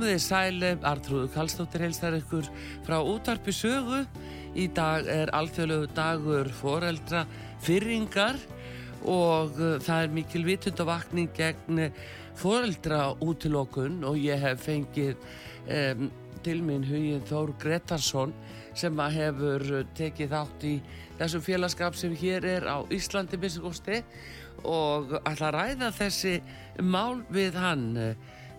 Komið þið sæli, Artrúðu Kallstóttir heilsar ykkur frá útarpi sögu. Í dag er alþjóðlegu dagur foreldra fyrringar og uh, það er mikil vitundavakning gegn foreldra útilokun og ég hef fengið um, til minn hugin Þór Gretarsson sem að hefur tekið þátt í þessum félagskap sem hér er á Íslandi og að ræða þessi mál við hann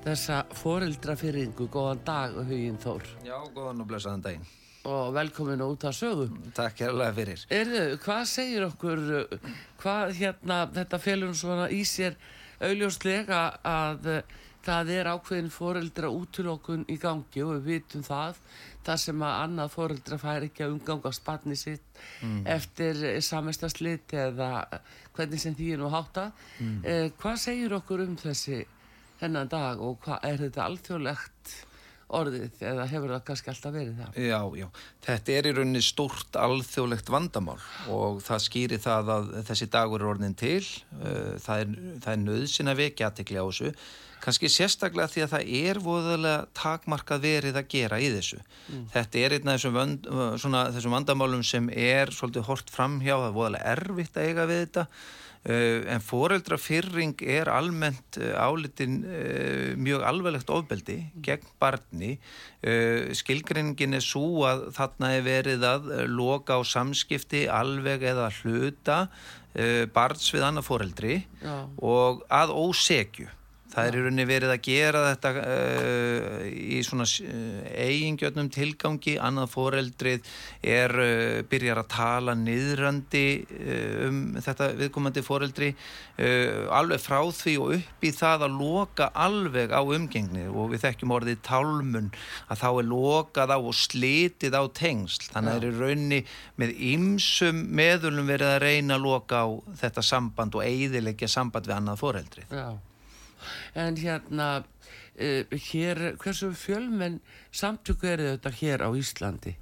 þessa foreldrafyrringu. Góðan dag, Huginn Þór. Já, góðan og blessaðan daginn. Og velkomin út að sögu. Takk hérlega fyrir. Erðu, hvað segir okkur, hvað hérna, þetta felur svona í sér auðljóslega að það er ákveðin foreldra útlokkun í gangi og við vitum það, það sem að annað foreldra fær ekki að umganga spanni sitt mm. eftir samestaslit eða hvernig sem því er nú hátta. Mm. Eh, hvað segir okkur um þessi hennan dag og hvað er þetta alþjóðlegt orðið eða hefur það kannski alltaf verið það? Já, já, þetta er í rauninni stort alþjóðlegt vandamál og það skýri það að þessi dagur er orðin til, uh, það er, það er nöðsina vekja aðtekli á þessu, kannski sérstaklega því að það er voðalega takmarkað verið að gera í þessu. Mm. Þetta er einn af þessum, vönd, svona, þessum vandamálum sem er svolítið hort framhjá, það er voðalega erfitt að eiga við þetta en foreldrafyrring er almennt uh, álitin uh, mjög alveglegt ofbeldi gegn barni skilgreiningin er svo að þarna er verið að loka á samskipti alveg eða hluta barns við annað foreldri Já. og að ósegju Það er í rauninni verið að gera þetta uh, í svona uh, eigingjötnum tilgangi, annað foreldrið er, uh, byrjar að tala niðrandi um þetta viðkomandi foreldri, uh, alveg frá því og upp í það að loka alveg á umgengni og við þekkjum orðið tálmun að þá er lokað á og slitið á tengsl. Þannig að það er í rauninni með ymsum meðulum verið að reyna að loka á þetta samband og eidilegja samband við annað foreldrið. Já en hérna uh, hér, hversu fjölmenn samtöku er þetta hér á Íslandi?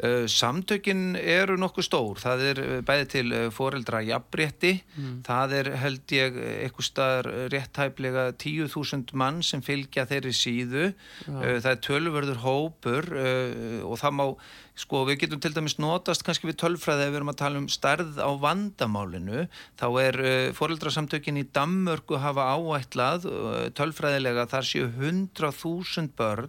Uh, samtökin eru nokkuð stór, það er uh, bæði til uh, foreldra jafnrétti, mm. það er held ég eitthvað staðar réttæflega 10.000 mann sem fylgja þeirri síðu, ja. það er tölverður hópur og það má Sko við getum til dæmis notast kannski við tölfræði ef við erum að tala um starð á vandamálinu. Þá er uh, foreldrasamtökin í Dammörgu hafa áætlað uh, tölfræðilega þar séu 100.000 börn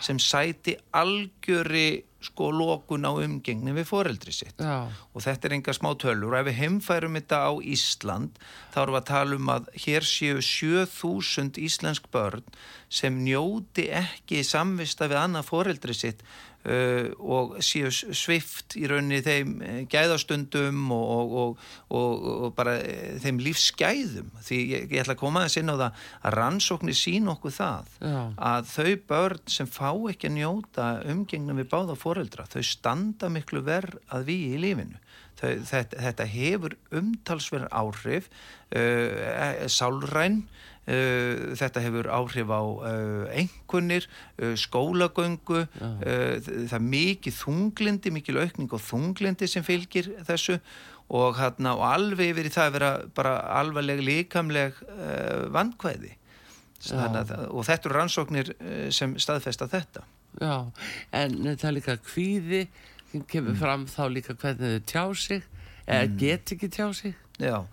sem sæti algjöri sko lókun á umgengni við foreldri sitt. Já. og þetta er enga smá tölur. Og ef við heimfærum þetta á Ísland þá erum við að tala um að hér séu 7000 íslensk börn sem njóti ekki samvista við annað foreldri sitt Uh, og séu svift í rauninni þeim uh, gæðastundum og, og, og, og bara uh, þeim lífsgæðum því ég, ég ætla að koma aðeins inn á það að rannsóknir sín okkur það Já. að þau börn sem fá ekki að njóta umgengnum við báða foreldra þau standa miklu verð að við í lífinu þau, þetta, þetta hefur umtalsverð áhrif uh, sálræn Uh, þetta hefur áhrif á engunir, uh, skólagöngu, það er mikið þunglindi, mikið aukning og þunglindi sem fylgir þessu og, hérna, og alveg yfir í það að vera bara alvarleg líkamleg vandkvæði að, og þetta eru rannsóknir sem staðfesta þetta. Já, en það er líka kvíði, kemur mm. fram þá líka hvernig þau tjá sig, eða mm. get ekki tjá sig. Já,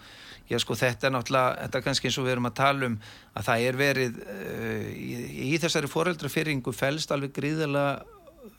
Já sko þetta er náttúrulega, þetta er kannski eins og við erum að tala um að það er verið uh, í, í þessari foreldrafyrringu fælst alveg gríðilega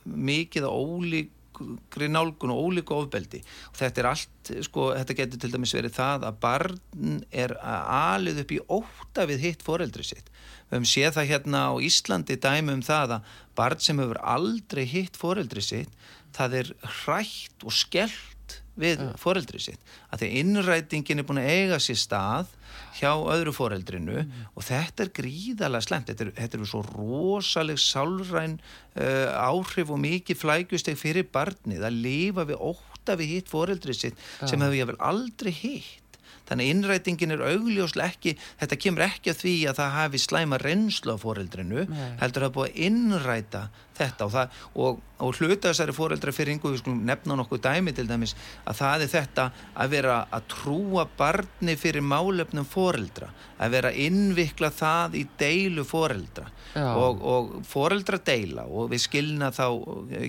mikið og ólíkri nálgun og ólíku ofbeldi. Og þetta er allt, sko, þetta getur til dæmis verið það að barn er alið upp í óta við hitt foreldri sitt. Við höfum séð það hérna á Íslandi dæmi um það að barn sem hefur aldrei hitt foreldri sitt það er hrætt og skellt við ja. foreldri sitt að því innrætingin er búin að eiga sér stað hjá öðru foreldrinu mm. og þetta er gríðalega slemt þetta er, þetta er svo rosaleg sálræn uh, áhrif og mikið flækusteg fyrir barnið að lifa við óta við hitt foreldri sitt ja. sem hefur ég vel aldrei hitt þannig innrætingin er augljóslega ekki þetta kemur ekki að því að það hafi slæma reynslu á foreldrinu Nei. heldur að búa innræta þetta og, það, og, og hluta þessari foreldrafyrringu, við skulum nefna nokkuð dæmi til dæmis, að það er þetta að vera að trúa barni fyrir málefnum foreldra að vera að innvikla það í deilu foreldra. Og, og foreldra deila og við skilna þá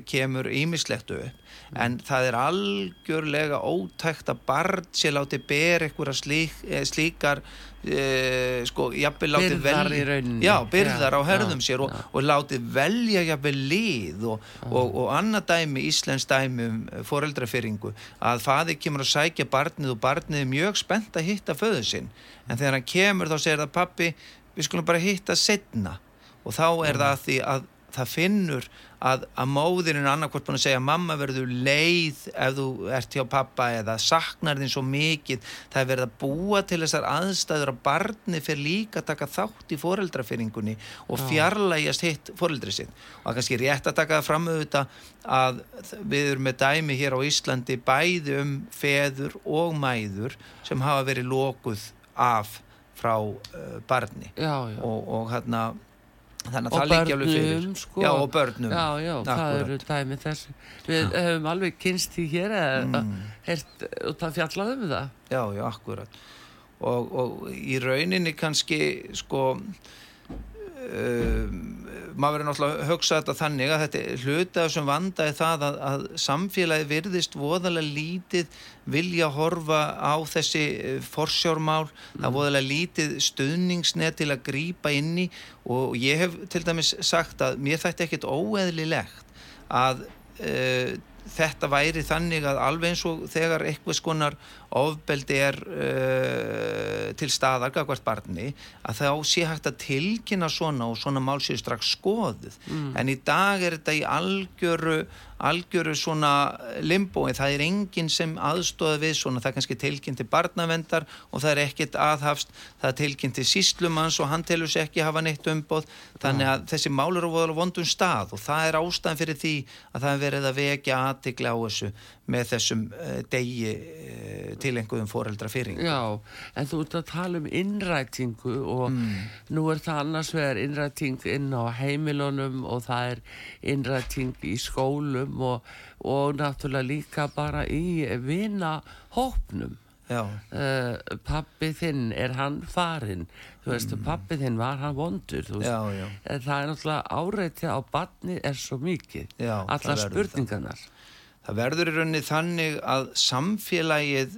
kemur ímislegt upp en það er algjörlega ótækt að barn sé láti ber eitthvað slík, eh, slíkar e, sko, jafnveg láti velja byrðar já, á herðum já, sér og, og láti velja jafnveg lið og, og, og annað dæmi, Íslands dæmi um foreldrafyrringu að faði kemur að sækja barnið og barnið er mjög spennt að hitta föðu sinn. En þegar hann kemur þá segir það pappi við skulum bara hitta setna og þá er það því að það finnur að, að móðirinn annarkort búin að segja mamma verður leið ef þú ert hjá pappa eða saknar þín svo mikið. Það er verið að búa til þessar aðstæður að barni fyrir líka að taka þátt í foreldrafyrringunni og fjarlægjast hitt foreldri sitt. Og það kannski rétt að taka það fram auðvitað að við erum með dæmi hér á Íslandi bæði um feður og mæður sem hafa verið lókuð af frá uh, barni. Já, já. og, og hérna þannig að það líkja alveg fyrir sko. já og börnum já já Akkurat. það eru dæmi þess við já. hefum alveg kynst í hér mm. hert, og það fjallaðum við það já já akkurat og, og í rauninni kannski sko maður verður náttúrulega að hugsa þetta þannig að þetta hluta sem vandaði það að, að samfélagi virðist voðalega lítið vilja horfa á þessi eh, forsjármál, mm. það voðalega lítið stuðningsnett til að grýpa inni og ég hef til dæmis sagt að mér þætti ekkit óeðlilegt að uh, þetta væri þannig að alveg eins og þegar eitthvað skonar ofbeldi er uh, til staðar gagvart barni að þá sé hægt að tilkynna svona og svona mál séu strax skoðuð. Mm. en í dag er þetta í algjöru algjöru svona limbói, það er enginn sem aðstóða við svona, það er kannski tilkynnt til barnavendar og það er ekkit aðhafst. Það er tilkynnt til síslumanns og hann telur sér ekki hafa neitt umbóð þannig að þessi mál eru á vondum stað og það er ástæðan fyrir því að það er verið að vekja aðtikla á þessu með þessum uh, degi uh, til einhverjum foreldra fyrir Já, en þú ert að tala um innrætingu og mm. nú er það annars vegar innræting inn á heimilunum og það er innræting í skólum og, og náttúrulega líka bara í vinahópnum. Uh, pappi þinn er hann farinn? Þú veist, mm. pappi þinn var hann vondur? Já, já. það er náttúrulega áreitið á barni er svo mikið. Alla spurningarnar það verður í rauninni þannig að samfélagið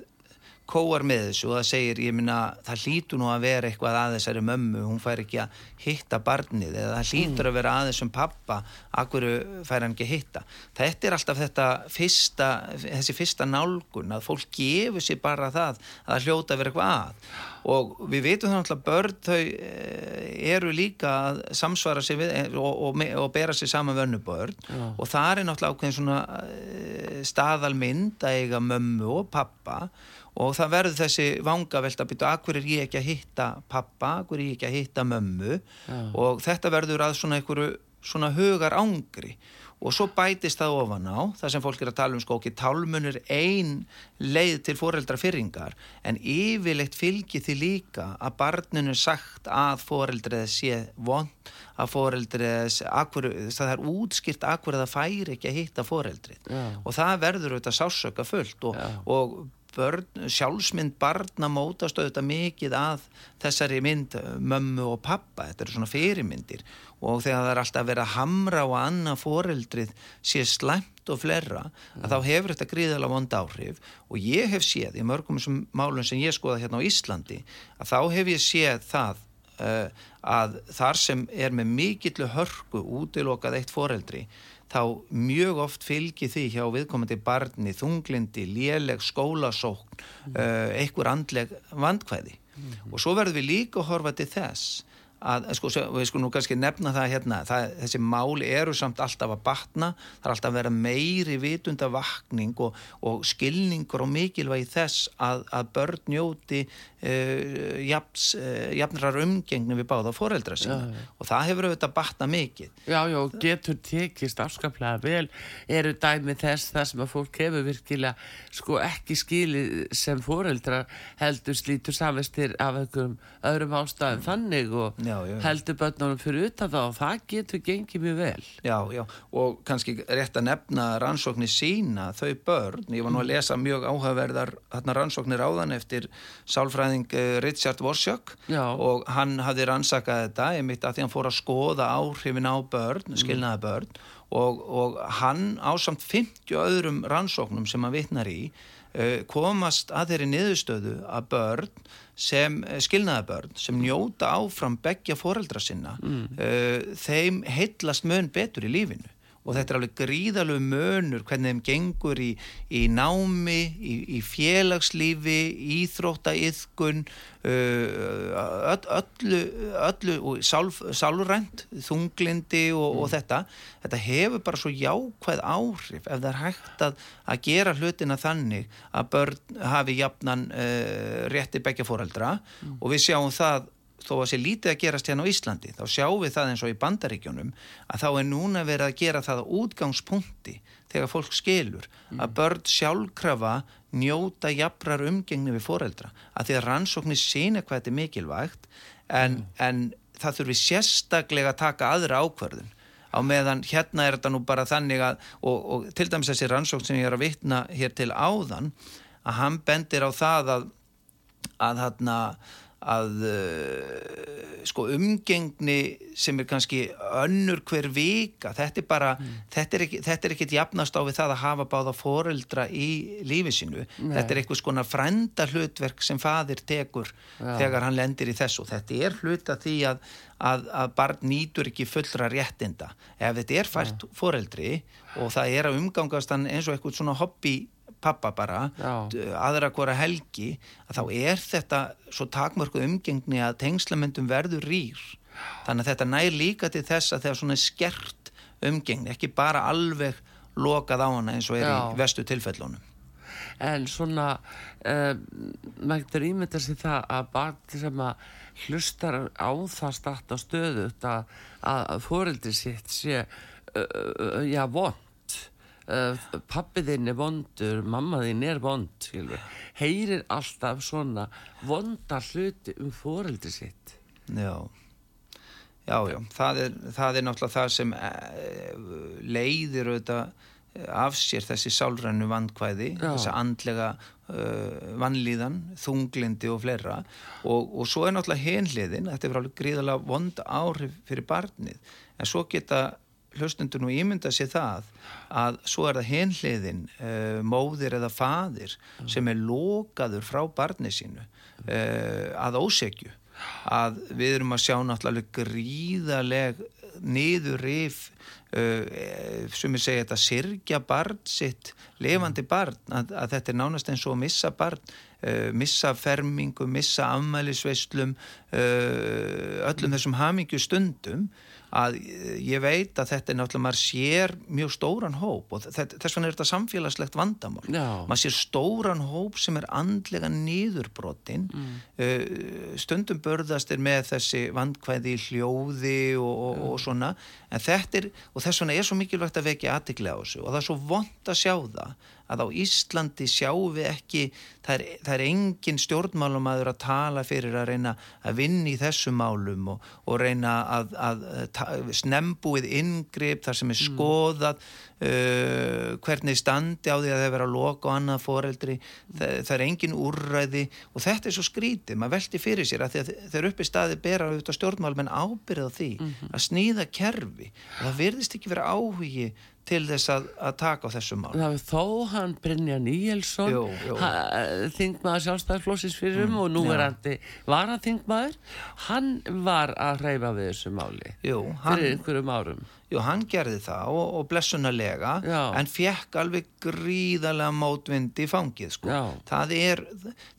kóar með þessu og það segir, ég minna, það hlýtur nú að vera eitthvað að þessari mömmu, hún fær ekki að hitta barnið eða það hlýtur að vera að þessum pappa, akkur fær hann ekki að hitta. Þetta er alltaf þetta fyrsta, þessi fyrsta nálgun að fólk gefur sér bara það að það hljóta að vera eitthvað að og við veitum þannig að börn þau eh, eru líka að samsvara sig við eh, og, og, og bera sig saman vönnubörn Já. og það er náttúrulega ákveðin svona eh, staðalmynd að eiga mömmu og pappa og það verður þessi vangavelt að byrja akkur er ég ekki að hitta pappa, akkur er ég ekki að hitta mömmu? Já. og þetta verður að svona einhverju svona hugar ángri og svo bætist það ofan á það sem fólk er að tala um ekki tálmunir ein leið til foreldrafyrringar en yfirleitt fylgir því líka að barninu sagt að foreldrið sé vond að foreldrið það er útskilt akkur að það færi ekki að hitta foreldrið. Já. og það verður auðvitað sásöka fullt og, og börn, sjálfsmynd barna mótast auðvitað mikið að þessari mynd mömmu og pappa, þetta eru svona fyrirmyndir. Og þegar það er alltaf að hamra á annað foreldrið sé slæmt og flerra, að mm. þá hefur þetta gríðalega vond áhrif. Og ég hef séð í mörgum málum sem ég skoða hérna á Íslandi, að þá hef ég séð það uh, að þar sem er með mikillu hörku útilokað eitt foreldri þá mjög oft fylgir því hjá viðkomandi barni, þunglindi, léleg, skólasókn, mm. uh, einhver andleg vandkvæði mm. og svo verður við líka að horfa til þess að, sko, við skulum nú kannski nefna það hérna, það, þessi mál eru samt alltaf að batna, það er alltaf að vera meiri vitundavakning og, og skilningur og mikilvægi þess að, að börn njóti uh, jafns, uh, jafnrar umgengni við báða foreldra sína já, já. og það hefur auðvitað batna mikið. Já, já, getur tekist afskaplega vel, eru dæmi þess það sem að fólk hefur virkilega sko ekki skilið sem foreldra heldur slítur samvestir af einhverjum öðrum ástæðum þannig og já, já. heldur börnunum fyrir utan það og það getur gengið mjög vel Já, já, og kannski rétt að nefna rannsóknir sína, þau börn ég var nú að mm. lesa mjög áhugaverðar rannsóknir áðan eftir sálfræðing eh, Richard Worsjök og hann hafði rannsakað þetta einmitt að því hann fór að skoða áhrifin á börn, mm. skilnaða börn og, og hann ásamt 50 öðrum rannsóknum sem hann vitnar í eh, komast að þeirri niðurstöðu að börn sem eh, skilnaðabörn sem njóta áfram begja foreldra sinna mm. uh, þeim heitlast mun betur í lífinu og þetta er alveg gríðalög mönur hvernig þeim gengur í, í námi, í, í félagslífi, íþróttaiðkun, uh, öllu, öllu sálrænt, þunglindi og, mm. og þetta. Þetta hefur bara svo jákvæð áhrif ef það er hægt að, að gera hlutina þannig að börn hafi jafnan uh, rétti begja fóreldra mm. og við sjáum það þó að sé lítið að gerast hérna á Íslandi þá sjáum við það eins og í bandaríkjónum að þá er núna verið að gera það á útgangspunkti þegar fólk skilur mm. að börn sjálfkrafa njóta jafnrar umgengni við foreldra að því að rannsóknir sína hvað þetta er mikilvægt en, mm. en það þurfi sérstaklega að taka aðra ákverðun á meðan hérna er þetta nú bara þannig að og, og til dæmis þessi rannsókn sem ég er að vitna hér til áðan að hann bendir á það að að hérna að uh, sko umgengni sem er kannski önnur hver vika þetta er bara, mm. þetta er, ekki, þetta er ekkit jafnast á við það að hafa báða foreldra í lífi sinu Nei. þetta er eitthvað skona frænda hlutverk sem fadir tekur Já. þegar hann lendir í þessu þetta er hluta því að, að, að barn nýtur ekki fullra réttinda ef þetta er fært Já. foreldri og það er að umgangast eins og eitthvað svona hobby pappa bara aðra hvora helgi að þá er þetta svo takmörku umgengni að tengslamöndum verður rýr. Þannig að þetta nær líka til þess að það er svona skert umgengni ekki bara alveg lokað á hana eins og er Já. í vestu tilfellunum. En svona uh, maður getur ímynda sér það að barn sem að hlustar á það starta stöðu að, að fóreldri sitt sé uh, uh, já von uh, eh, pappiðinn er vondur, mammaðinn er vond, heyrir alltaf svona vonda hluti um foreldri sitt. Já, já, já, það er, það er náttúrulega það sem uh, leiðir auðvitað eh, af sér þessi sálrannu vandkvæði, þessa andlega uh, vannlíðan, þunglindi og fleira. Og, og svo er náttúrulega henliðin, þetta er alveg gríðalega vond áhrif fyrir barnið, en svo geta hlustundur nú ímynda sér það að svo er það henliðin uh, eh, móðir eða fadir mm. sem er lokaður frá barni sínu uh, að ósegju að við erum að sjá náttúrulega gríðaleg niður rif uh, sem ég segja þetta sirkja barn sitt levandi barn að, að þetta er nánast eins og að missa barn missa fermingu, missa afmælisveislum öllum þessum hamingju stundum að ég veit að þetta er náttúrulega, maður sér mjög stóran hóp og þess vegna er þetta samfélagslegt vandamál. Já. Maður sér stóran hóp sem er andlega nýðurbrotin, mm. uh, stundum börðast er með þessi vandkvæði hljóði og, og, og svona, en þetta er, og þess vegna er svo mikilvægt að vekja aðtiklega á þessu og það er svo vond að sjá það að á Íslandi sjáum við ekki, það er, það er engin stjórnmálumæður að tala fyrir að reyna að vinni í þessum málum og, og reyna að, að, að snembúið inngrip þar sem er mm. skoðað uh, hvernig standi á því að það vera að loka og annað foreldri, það, það er engin úrræði og þetta er svo skrítið, maður veldi fyrir sér að þeir uppi staði bera auðvitað stjórnmálum en ábyrða því mm -hmm. að snýða kerfi og það verðist ekki vera áhugi til þess að, að taka á þessum mál. Það var þó hann Brynja Níelsson, þingmaður sjálfstæðarflósins fyrir um og nú er hann var hann þingmaður, hann var að hreyfa við þessu máli Jú, hann, fyrir einhverjum árum. jú, hann gerði það og, og blessunarlega en fekk alveg gríðarlega mótvind í fangið sko. Það er,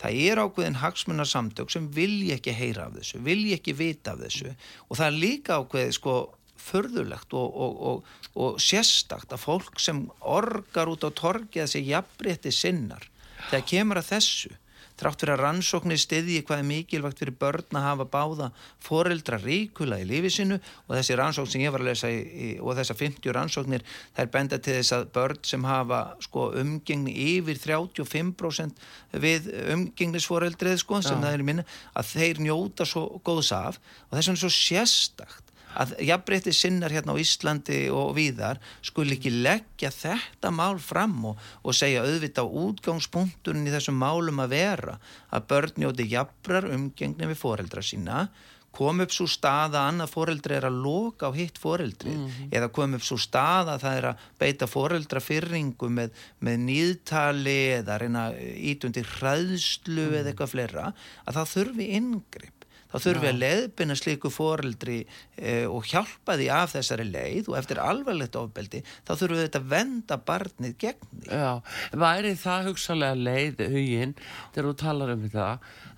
það er ákveðin hagsmunarsamtök sem vilja ekki heyra af þessu, vilja ekki vita af þessu og það er líka ákveðið sko förðulegt og, og, og, og sérstakt að fólk sem orgar út á torgi að segja jafnrétti sinnar þegar kemur að þessu þrátt fyrir að rannsóknir stiðji hvað er mikilvægt fyrir börn að hafa báða foreldra ríkula í lífi sinu og þessi rannsókn sem ég var að lesa í, og þessar 50 rannsóknir þær benda til þess að börn sem hafa sko, umgengni yfir 35% við umgengnisforeldrið sko, sem Já. það er minna að þeir njóta svo góðs af og þess vegna er svo sérstakt að jafnbreytti sinnar hérna á Íslandi og víðar skul ekki leggja þetta mál fram og, og segja auðvitað á útgangspunkturinn í þessum málum að vera að börn njóti jafnrar umgengni við foreldra sína kom upp svo stað að annað foreldri er að loka á hitt foreldri eða kom upp svo stað að það er að beita foreldra fyrringu með, með nýðtali eða reyna ítundi hræðslu eða eitthvað fleira að það þurfi inngrip þá þurfum við að leiðbina slíku foreldri eh, og hjálpa því af þessari leið og eftir alvarlegt ofbeldi þá þurfum við þetta að venda barnið gegn því. Já, væri það hugsalega leið huginn þegar þú talar um þetta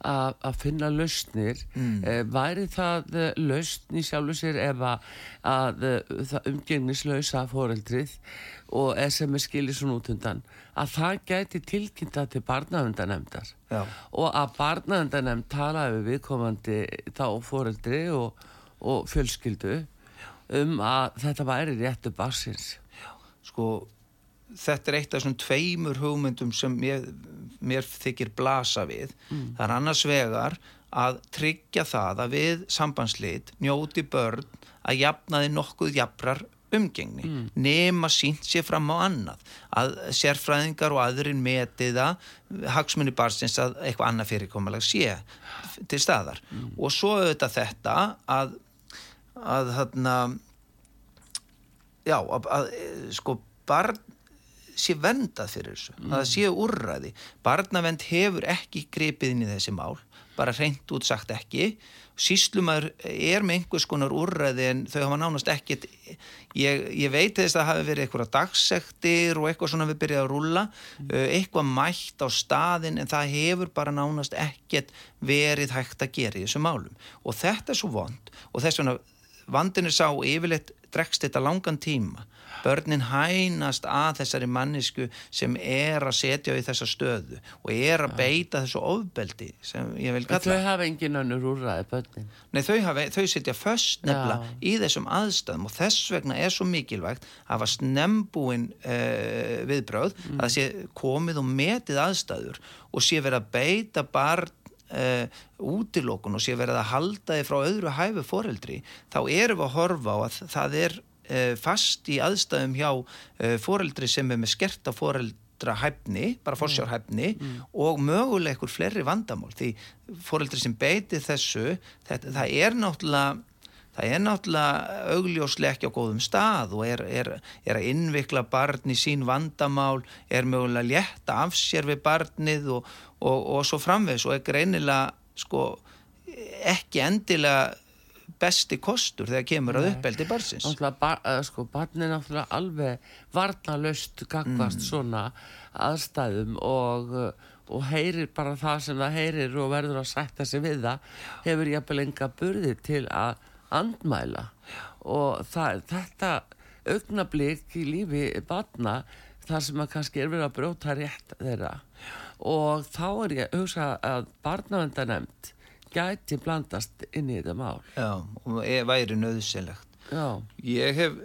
að, finna lausnir. Mm. væri það eh, lausn í sjálfu sér ef að, eh, það umgengnislausa foreldrið og er skilir svona út undan að það gæti tilkynnta til barnavendanemndar og að barnavendanemnd talaði við viðkomandi þá foreldri og, og fjölskyldu um að þetta væri réttu bassins Sko, þetta er eitt af svona tveimur hugmyndum sem mér, mér þykir blasa við. Það er annars vegar að tryggja það að við sambandslit njóti börn að jafnaði nokkuð jafrar umgengni. Mm. nema sínt sér fram á annað. Að sérfræðingar og aðrin metiða hagsmunni barsins að eitthvað annað fyrirkomulega sé til staðar. Og svo auðvitað þetta að að þarna já, að, að sko barn sé vendað fyrir þessu, að það sé úrræði. Barnavend hefur ekki gripið inn í þessi mál, bara reynd út sagt ekki, síslumar er með einhvers konar úrræði en þau hafa nánast ekkit ég, ég veit þess að það hafi verið eitthvað dagsektir og eitthvað svona við byrjaði að rúlla uh, eitthvað mætt á staðin en það hefur bara nánast ekkit verið hægt að gera í þessu málum. Og þetta er svo vond og þess vegna vandin er sá yfirleitt dregst þetta langan tíma börnin hænast að þessari mannisku sem er að setja í þessa stöðu og er að beita þessu ofbeldi sem ég vil En kalla þau hafa engin önnur úrræði bönnin Nei, þau, hafi, þau setja föst nefnilega Já. í þessum aðstæðum og þess vegna er svo mikilvægt að hafa snembúin uh, viðbröð Mm. að það sé komið og metið aðstæður og sé verið að beita barn uh, útilokun og sé verið að halda þið frá öðru hæfu foreldri þá erum við að horfa á að það er fast í aðstæðum hjá uh, foreldri sem er með skerta foreldra hæfni, bara forsjárhæfni og mögulega ykkur fleiri vandamál. Því foreldri sem beiti þessu þetta, það er náttúrulega það er náttúrulega augljóslega ekki á góðum stað og er, er, er að innvikla barn í sín vandamál er mögulega létta af sér við barnið og, og, og svo framvegs og er greinilega sko ekki endilega besti kostur þegar kemur að uppeldi barnsins. Náttúrulega, bar, uh, sko, barn er náttúrulega alveg varnalöst gagvast Mm. svona aðstæðum og, uh, og heyrir bara það sem það heyrir og verður að sætta sig við það hefur jafnvel enga burði til að andmæla. Og það, þetta augnablík í lífi barna þar sem að kannski er verið að brjóta rétt þeirra. Og þá er ég að hugsa að barnavendanemnd gæti blandast inn í þetta mál. Já, og er, væri nöðsilegt Já, Ég hef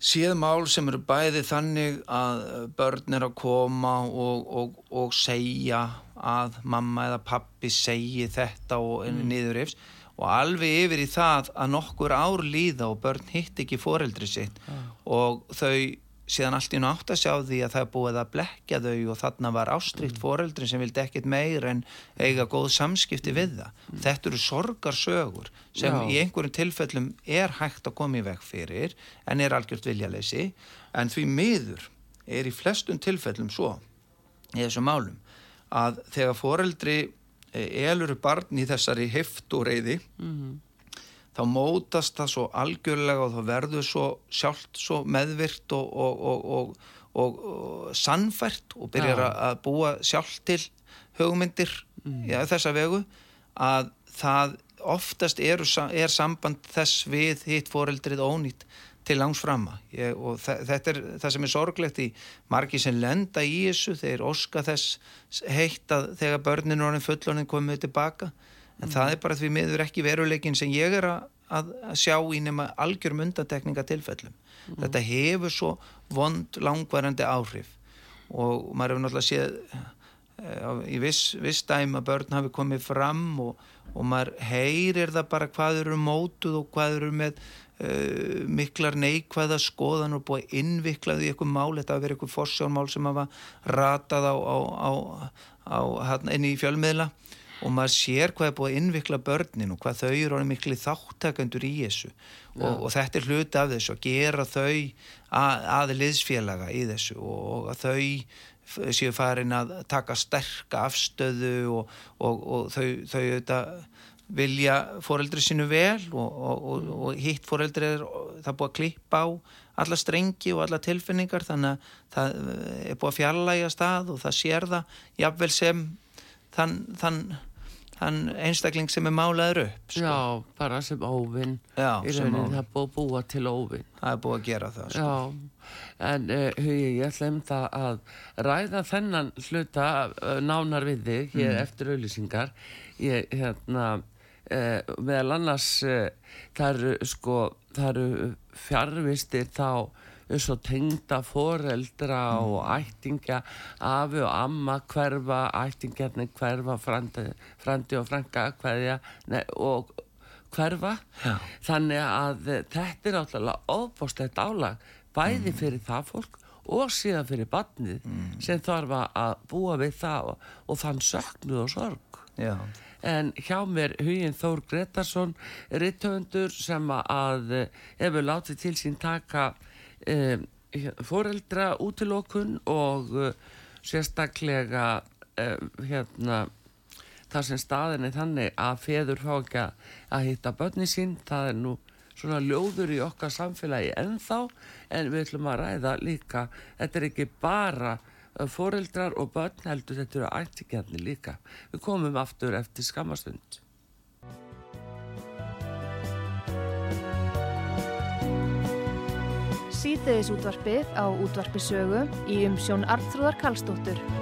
séð mál sem eru bæði þannig að börn er að koma og, og, og segja að mamma eða pappi segi þetta og mm. niður efs og alveg yfir í það að nokkur ár líða og börn hitt ekki foreldri sitt. Og þau síðan allt í nú átt að sjá því að það er búið að blekja þau og þarna var ástrikt mm. foreldrin sem vildi ekkit meir en eiga góð samskipti við það. Mm. Þetta eru sorgarsögur sem Já. í einhverjum tilfellum er hægt að koma í veg fyrir en er algjört viljaleysi en því miður er í flestum tilfellum svo í þessu málum að þegar foreldri eh, eluru barn í þessari heft og reyði mm þá mótast það svo algjörlega og þá verður svo sjálft svo meðvirt og, og, og, og sannfært og byrjar ja. að búa sjálft til hugmyndir mm. ja, þessa vegu að það oftast eru, er samband þess við hitt foreldrið ónýtt til langs framma Ég, og þetta er það sem er sorglegt í margi sem lenda í þessu þeir oska þess heitt að þegar börnin og fullorinn komið tilbaka en mm. það er bara því miður ekki veruleikin sem ég er að, að sjá í nema algjörum undantekninga tilfellum mm. þetta hefur svo vond langvarandi áhrif og maður hefur náttúrulega séð uh, í viss, viss dæm að börn hafi komið fram og, og maður heyrir það bara hvað eru mótuð og hvað eru með uh, miklar neikvæða skoðan og búið innviklað í eitthvað mál, þetta hafi verið eitthvað forsjónmál sem hafa ratað á, á, á, á inn í fjölmiðla og maður sér hvað er búið að innvikla börnin og hvað þau eru orðið miklu þáttakandur í þessu og, og þetta er hluti af þessu að gera þau að, að liðsfélaga í þessu og að þau séu farin að taka sterka afstöðu og, og, og þau, þau auðvitað vilja foreldri sinu vel og hitt foreldri er það búið að klippa á alla strengi og alla tilfinningar þannig að það er búið að fjalla í að stað og það sér það jafnvel sem þann, þann þann einstakling sem er málaður upp sko. Já, bara sem óvinn í rauninni það er búið að búa til óvinn Það er búið að gera það sko. En uh, hugi, ég ætla um það að ræða þennan hluta uh, nánar við þig hér mm. eftir auðlýsingar ég, hérna uh, meðal annars það eru sko, það eru fjárvistir þá eins og tengda foreldra mm. og ættinga afi og amma hverfa ættingarnir hverfa frandi, frandi og franka hverja nei, og hverfa Já. þannig að þetta er áttalega óbústætt álag bæði mm. fyrir það fólk og síðan fyrir barnið mm. sem þarf að búa við það og, og þann söknuð og sorg Já. en hjá mér Hugin Þór Gretarsson rittöfundur sem að hefur látið til sín taka foreldra útilokun og uh, sérstaklega um, hérna það sem staðin er þannig að feður fá ekki að hitta börni sín. Það er nú svona ljóður í okkar samfélagi ennþá en við ætlum að ræða líka þetta er ekki bara foreldrar og börn heldur þetta eru ættikjarnir líka. Við komum aftur eftir skamastund síðdeðis útvarpið á útvarpisögu í umsjón Arnþróðar Kallstóttur.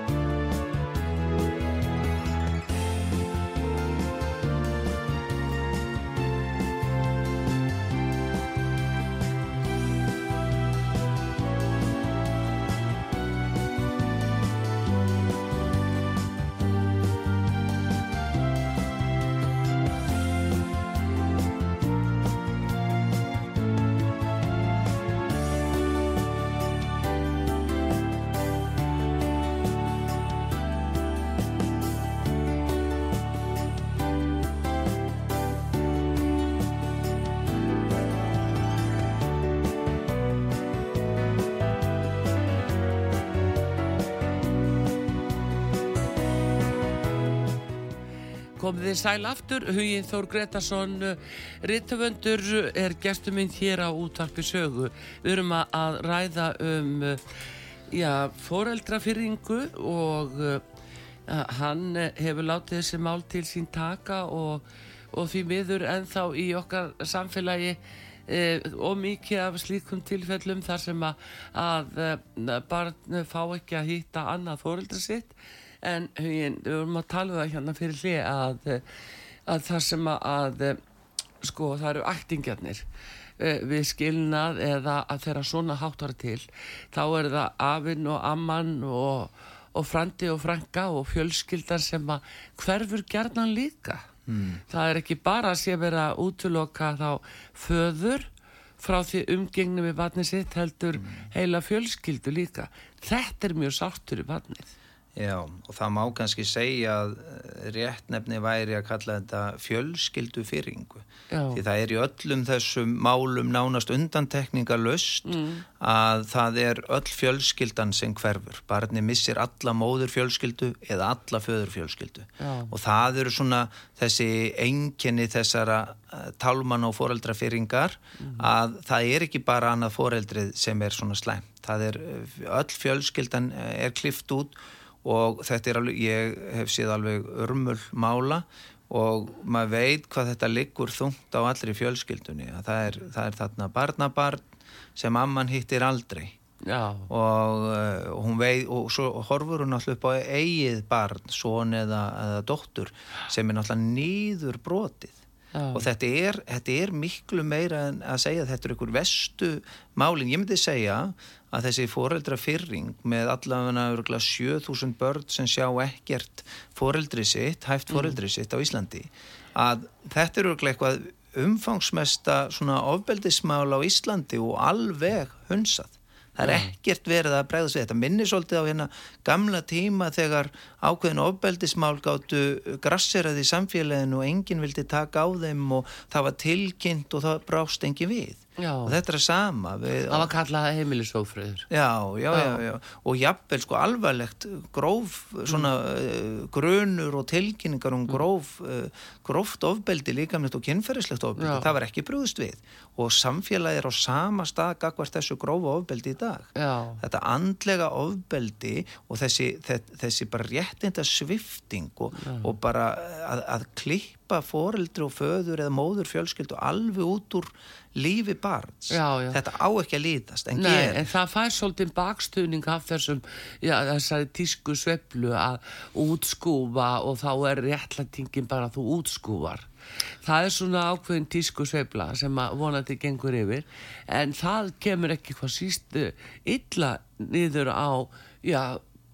Komið þið sæl aftur, Hugin Þór Gretarsson Rittvöndur er gestuminn hér á útvarpi sögu. Við erum að ræða um foreldrafyrringu og uh, hann hefur látið þessi mál til sín taka og, og því miður ennþá í okkar samfélagi eh, og mikið af slíkum tilfellum þar sem að, að barn fá ekki að hýtta annað foreldra sitt en hugin, við vorum að tala um það hérna fyrir hlið að, að það sem að sko það eru ættingjarnir eh, við skilnað eða að þeirra svona háttar til þá er það afinn og amman og, og frandi og franka og fjölskyldar sem að hverfur gerðan líka mm. það er ekki bara að sé vera útloka þá föður frá því umgengni við vatnið sitt heldur heila fjölskyldu líka. Þetta er mjög sáttur í vatnið. Já, og það má kannski segja að eh, réttnefni væri að kalla þetta fjölskyldu fyrringu. Já. Því það er í öllum þessum málum nánast undantekninga löst mm. að það er öll fjölskyldan sem hverfur. Barni missir alla móður fjölskyldu eða alla föður fjölskyldu. Já. Og það eru svona þessi enginni þessara uh, tálmann og foreldrafyrringar mm. að það er ekki bara annað foreldrið sem er svona slæmt. Það er uh, öll fjölskyldan er klift út og þetta er alveg, ég hef séð alveg örmul mála og maður veit hvað þetta liggur þungt á allri fjölskyldunni það er, það er þarna barnabarn sem amman hittir aldrei Já. og uh, hún veit og svo horfur hún alltaf upp á eigið barn, són eða, eða dóttur sem er náttúrulega nýður brotið Já. og þetta er, þetta er miklu meira en að segja að þetta er einhver vestu málin, ég myndi segja að þessi foreldra fyrring með allavega 7000 börn sem sjá ekkert foreldri sitt, hæft foreldri sitt á Íslandi að þetta eru eitthvað umfangsmesta svona ofbeldismál á Íslandi og alveg hunsað Það er ekkert verið að bregða sig þetta. Minnir svolítið á hérna gamla tíma þegar ákveðin ofbeldismál gáttu grasseraði í samfélaginu og enginn vildi taka á þeim og það var tilkynnt og það brást enginn við. Já. og þetta er sama við, það var kallað heimilisófröður já, já, já, já, og jafnvel sko alvarlegt gróf svona mm. uh, grunur og tilkynningar um mm. gróf uh, gróft ofbeldi líkamlegt og kynferðislegt ofbeldi, já. það var ekki brúðst við og samfélagið er á sama stað gagvart þessu grófa ofbeldi í dag já. þetta andlega ofbeldi og þessi, þessi bara réttinda svifting og, og bara að, að klippa foreldri og föður eða móður fjölskyld og alveg út úr lífi barns já, já. þetta á ekki að lítast en, Nei, en það fær svolítið bakstuðning af þessum já, þessari tísku sveplu að útskúfa og þá er réttlætingin bara að þú útskúfar það er svona ákveðin tísku svepla sem að vonandi gengur yfir en það kemur ekki hvað sístu illa niður á já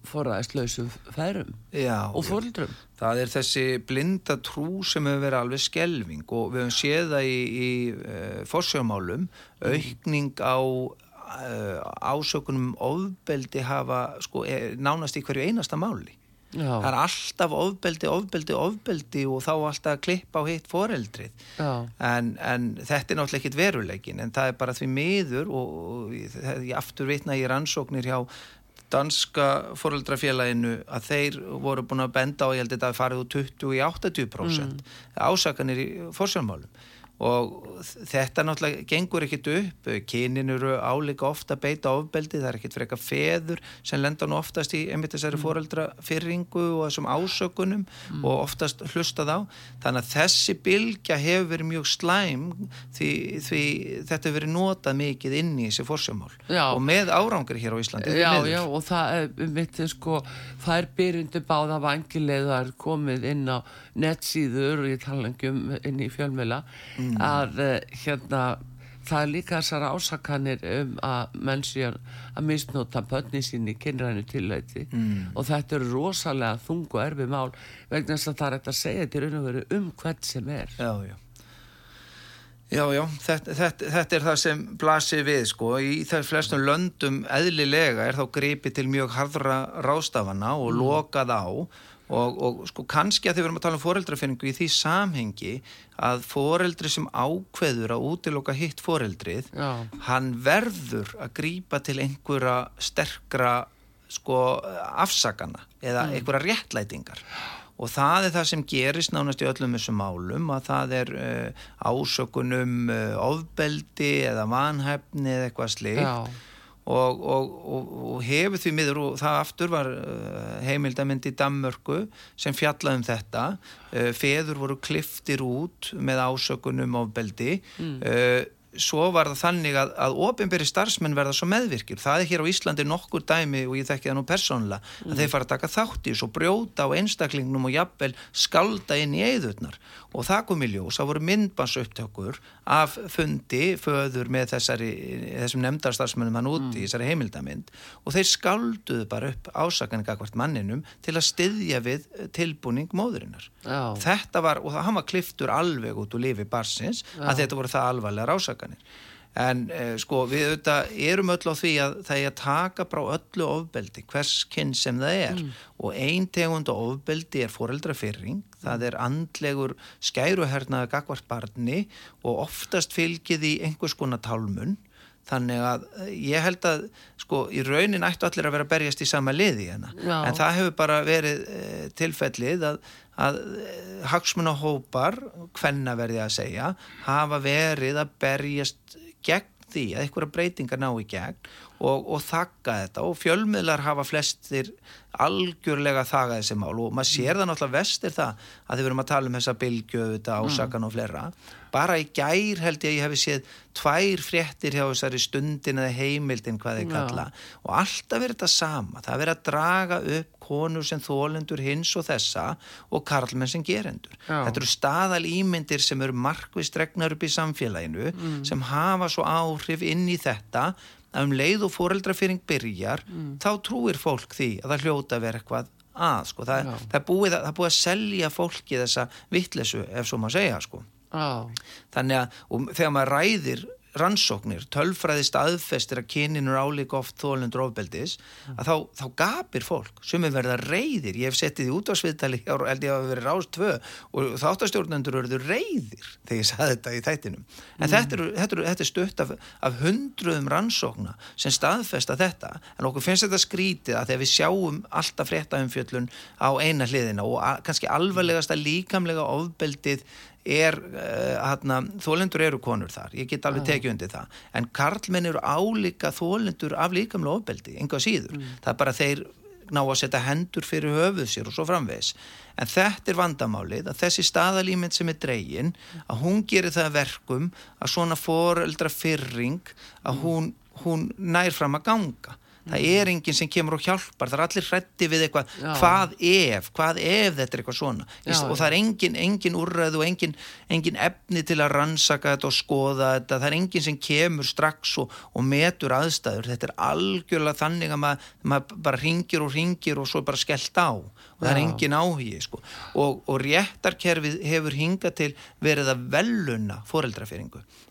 forræðislausum færum Já, og fórildrum. Það er þessi blinda trú sem hefur verið alveg skelving og við hefum séð það í, í uh, forsjómálum, aukning á uh, ásökunum ofbeldi hafa sko, er, nánast í hverju einasta máli. Já. Það er alltaf ofbeldi, ofbeldi, ofbeldi og þá alltaf klipp á hitt foreldrið. En, en þetta er náttúrulega ekkit veruleikin en það er bara því miður og, og ég aftur vitna í rannsóknir hjá danska foreldrafélaginu að þeir voru búin að benda á, ég held að þetta farið úr 20 í 80% mm. ásakanir í fórsjálfmálum og þetta náttúrulega gengur ekkit upp. Kynin eru áleika ofta beita ofbeldi, það er ekkit eitthvað feður sem lenda nú oftast í einmitt þessari mm. fóreldra fyrringu og þessum ásökunum mm. og oftast hlustað á. Þannig að þessi bylgja hefur verið mjög slæm því, því þetta hefur verið notað mikið inn í þessi fórsjámál og með árangur hér á Íslandi Já, já, og það er mitt sko, það er byrjundu báða vangilegar komið inn á nettsíður og ég tala ekki um inn í fjölmjöla mm. að uh, hérna það er líka þessar ásakanir um að menn síðan að misnóta pönni sín í kynrænu tilvæti mm. og þetta eru rosalega þung og erfi mál vegna þess að það er þetta að segja til raun og veru um hvert sem er Já, já Já, já, þetta, þetta, þetta er það sem blasir við sko, í þær flestum löndum eðlilega er þá greipið til mjög harðra rástafana og mm. lokað á og, og sko kannski að þið verðum að tala um foreldrafinningu í því samhengi að foreldri sem ákveður að útiloka hitt foreldrið Já. hann verður að grýpa til einhverja sterkra sko afsakana eða mm. einhverja réttlætingar og það er það sem gerist nánast í öllum þessum málum að það er uh, ásökunum uh, ofbeldi eða vanhæfni eða eitthvað slikt og, og, og, og hefur því miður og það aftur var uh, heimildamind í Dammörku sem fjallaði um þetta uh, feður voru kliftir út með ásökunum ofbeldi mm. Svo var það þannig að, að ofinberi starfsmenn verða svo meðvirkir það er hér á Íslandi nokkur dæmi og ég þekki það nú persónulega mm. að þeir fara að taka þátt í og brjóta á einstaklingnum og jafnvel skalda inn í eðurnar og það kom í ljós, það voru myndbansaupptökur af fundi föður með þessari, þessum nefndarstarfsmennum hann úti mm. í þessari heimildamind og þeir skalduðu bara upp ásakanir akkvært manninum til að styðja við tilbúning móðurinnar Já. þetta var, og það hann var kliftur alveg út úr lifi barsins Já. að þetta voru það alvarlega ásakanir en eh, sko við auðvitað erum öll á því að það er að taka bara öllu ofbeldi, hvers kynn sem það er. Mm. og ein tegund ofbeldi er foreldrafyrring, það er andlegur skæruhernaða gagvart barni og oftast fylgið í einhvers konar tálmun. Þannig að eh, ég held að sko í raunin ættu allir að vera að berjast í sama liði hérna, en það hefur bara verið e, tilfellið að, að e, hagsmunahópar hvenna verði að segja hafa verið að berjast gegn því að einhverja breytingar ná í gegn og, og þakka þetta. Og fjölmiðlar hafa flestir algjörlega þaga þessi mál og maður sér það náttúrulega vestir það að þið verum að tala um þessa bylgjöðu, þetta ásakan mm. og flera bara í gær held ég að ég hef séð tvær fréttir hjá þessari stundin eða heimildin hvað þeir kalla Já. og alltaf verður þetta sama, það verður að draga upp konur sem þólendur hins og þessa og karlmenn sem gerendur Já. þetta eru staðal ímyndir sem eru markvist regnar upp í samfélaginu mm. sem hafa svo áhrif inn í þetta að um leið og foreldrafyring byrjar mm. þá trúir fólk því að það hljóta verið eitthvað að sko. það, það, búið, það búið að selja fólki þessa vittlesu ef svo maður segja sko. Þannig að þegar maður ræðir rannsóknir, tölfræði staðfestir að kyninur álík oft þólendur ofbeldis, að þá, þá gapir fólk. Sem er verið að reyðir, ég hef settið í út á sviðtali, held ég að verið rást tvö og þáttastjórnendur verður reyðir þegar ég saði þetta í þættinum. En mm. þetta, er, þetta, er, þetta er stutt af, af hundruðum rannsókna sem staðfesta þetta, en okkur finnst þetta skrítið að þegar við sjáum alltaf fréttaumfjöllun á eina hliðina og kannski alvarlegasta líkamlega ofbeldið er uh, þólendur eru konur þar, ég get alveg tekið undir það. En karlmenn eru álíka þólendur af líkamlega ofbeldi, enga síður. Mm. það er bara þeir ná að setja hendur fyrir höfuð sér og svo framvegs en þetta er vandamálið að þessi staðalýmynd sem er dregin að hún gerir það verkum að svona foreldra fyrring að hún, hún nær fram að ganga það er enginn sem kemur og hjálpar það er allir hrætti við eitthvað. Já. hvað ef, hvað ef þetta er eitthvað svona? Já, og það er enginn engin úrræð og enginn engin efni til að rannsaka þetta og skoða þetta, það er enginn sem kemur strax og, og metur aðstæður. Þetta er algjörlega þannig að maður, maður bara ringir og ringir og svo bara skellt á og það er enginn áhugi sko. og, og réttarkerfið hefur hingað til verið að veluna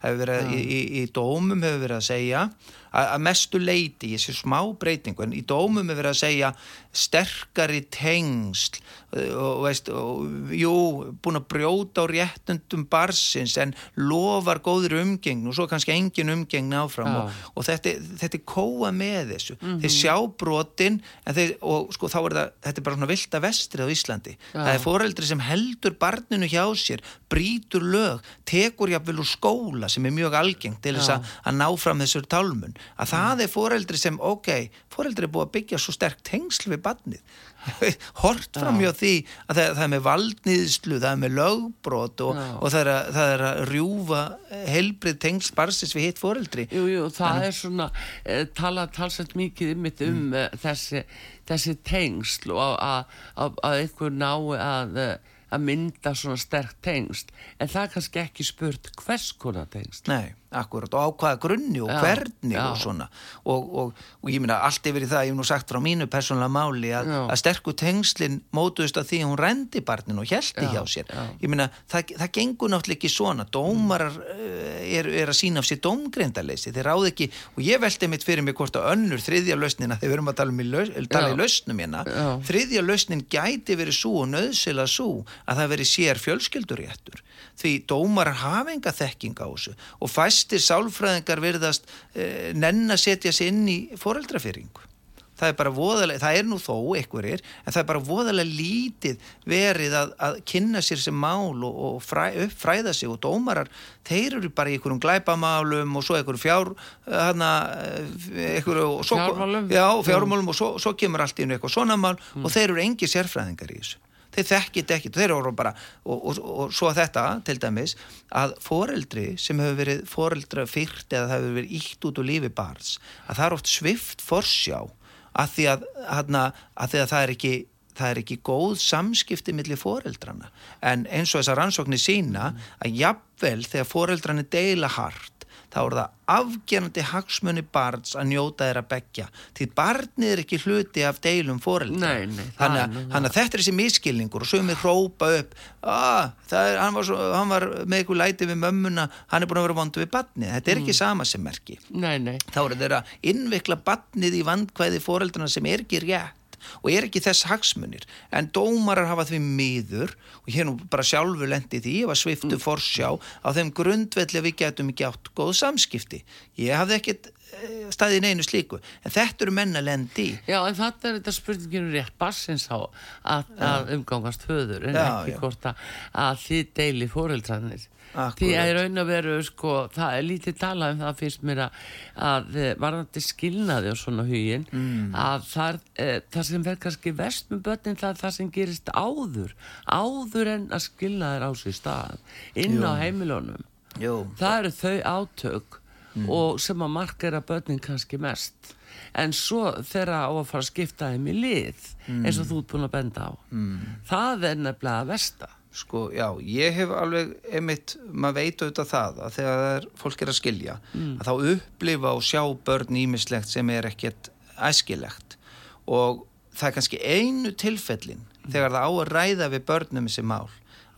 hefur verið í, í, í dómum hefur verið að segja að mestu leiti í þessu smá breytingu en í dómum er verið að segja sterkari tengsl og veist, og, jú, búin að brjóta á réttundum barsins en lofar góður umgengn og svo kannski engin umgengn áfram. Og, og þetta, þetta er kóa með þessu. Mm -hmm. þeir sjá brotin þeir, og sko þá er það, þetta er bara svona vilda vestrið á Íslandi, ja. það er foreldri sem heldur barninu hjá sér, brítur lög, tekur jáfnvel úr skóla sem er mjög algengt til þess að ná fram þessur tálmun, að það er foreldri sem, ok, foreldri er búið að byggja svo sterk tengsl við barnið hort fram hjá því að það, það er með valdniðslu, það er með lögbrot og, og það, er að, það er að rjúfa helbrið tengst barsins við hitt foreldri. Jú, jú, það en, er svona e, tala talsett mikið um, um mm. uh, þessi, þessi tengsl og að, einhver ná að að mynda svona sterk tengst en það er kannski ekki spurt hvers konar tengst Nei Akkurat og á hvaða grunni og já, hvernig já. og svona. Og, og, og ég minna allt yfir í það, ég hef nú sagt frá mínu persónulega máli að, að sterku tengslinn mótuðist af því að hún rendi barnin og hjælti hjá sér. Ég minna það, það gengur náttúrulega ekki svona, dómarar eh, er, er að sína af sér dómgrindaleysi, þeir ráð ekki og ég veldi mitt fyrir mig hvort að önnur þriðja lausnina, þegar við erum að tala, um laus, tala í lausnum hérna, þriðja lausnin gæti verið svo og nöðsila svo að það verið sér fjölskylduréttur. Því dómar hafa enga þekking á þessu og fæstir sálfræðingar verðast eh, nenn að setja sér inn í foreldrafyrringu. Það er bara voðalega, það er nú þó einhverjir, en það er bara voðalega lítið verið að, að kynna sér sem mál og, og fræ, uppfræða sig og dómarar, þeir eru bara í einhverjum glæpamálum og svo einhverjum fjár, hana, eh, einhverjum, fjármálum, já, fjármálum og svo, svo kemur allt einu eitthvað svona mál mm. og þeir eru engi sérfræðingar í þessu þeir þekkit ekkit, þeir eru bara og, og, og svo þetta til dæmis að foreldri sem hefur verið foreldra fyrrt eða það hefur verið ítt út úr lífi barns, að það er oft svift forsjá að því að, hana, að, því að það er ekki það er ekki góð samskipti millir foreldrana. En eins og þessar rannsóknir sína að jafnvel þegar foreldrani deila hart þá er það afgerandi hagsmunni barns að njóta þeirra begja því barnið er ekki hluti af deilum það þannig að, að þetta er þessi miskilningur og sögumir hrópa upp ah, er, hann, var svo, hann var með eitthvað læti við mömmuna hann er búin að vera vondu við barnið. Þetta er Mm. ekki sama sem merki. Nei, nei, þá er þeirra innvikla barnið í vandkvæði foreldrana sem er ekki rétt og er ekki þess hagsmunir en dómarar hafa því miður og hér nú bara sjálfur lendi því ég var sviftu forsjá á þeim grundvelli við getum ekki átt góð samskipti. Ég hafði ekkit eh, staðið í neinu slíku en þetta eru menna lendi Já, en þetta er þetta spurninginu rétt bassins á að, að umgangast höður en Já, ekki já. hvort að, að þið deili fóreldrarnir. Akkúrat. Því að í raun að veru, sko, það er lítið talað um það finnst mér að, að eh, varðandi skilnaði og svona hugin mm. að það, e, það sem verð kannski vest með börnin það er það sem gerist áður, áður en að skilnaðir á sér stað inn á heimilunum. Jú, Það eru þau átök og sem að markera börnin kannski mest. En svo þeirra á að fara að skipta þeim í lið eins og þú ert búin að benda á. Það er nefnilega að versta. Sko, já, ég hef alveg einmitt, maður veit auðvitað það að þegar fólk er að skilja að þá upplifa og sjá börn ímislegt sem er ekkert æskilegt. Og það er kannski einu tilfellin þegar það á að ræða við börnum þessi mál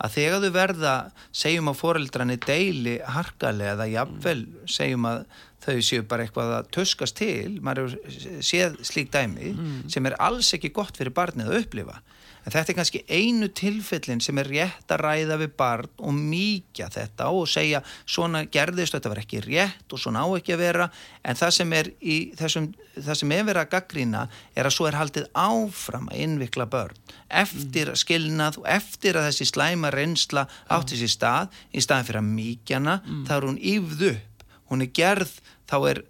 að þegar þau verða, segjum að foreldrani deili harkalega eða jafnvel segjum að þau séu bara eitthvað að tuskast til, maður séð slík dæmi sem er alls ekki gott fyrir barnið að upplifa En þetta er kannski einu tilfellin sem er rétt að ræða við barn og mýkja þetta og segja svona gerðist, þetta var ekki rétt og svona á ekki að vera. En það sem er, í þessum, það sem er verið að gaggrína er að svo er haldið áfram að innvikla börn eftir að skilnað og eftir að þessi slæma reynsla átti sér stað í staðin fyrir að mýkjana þá er hún yfð upp, hún er gerð þá er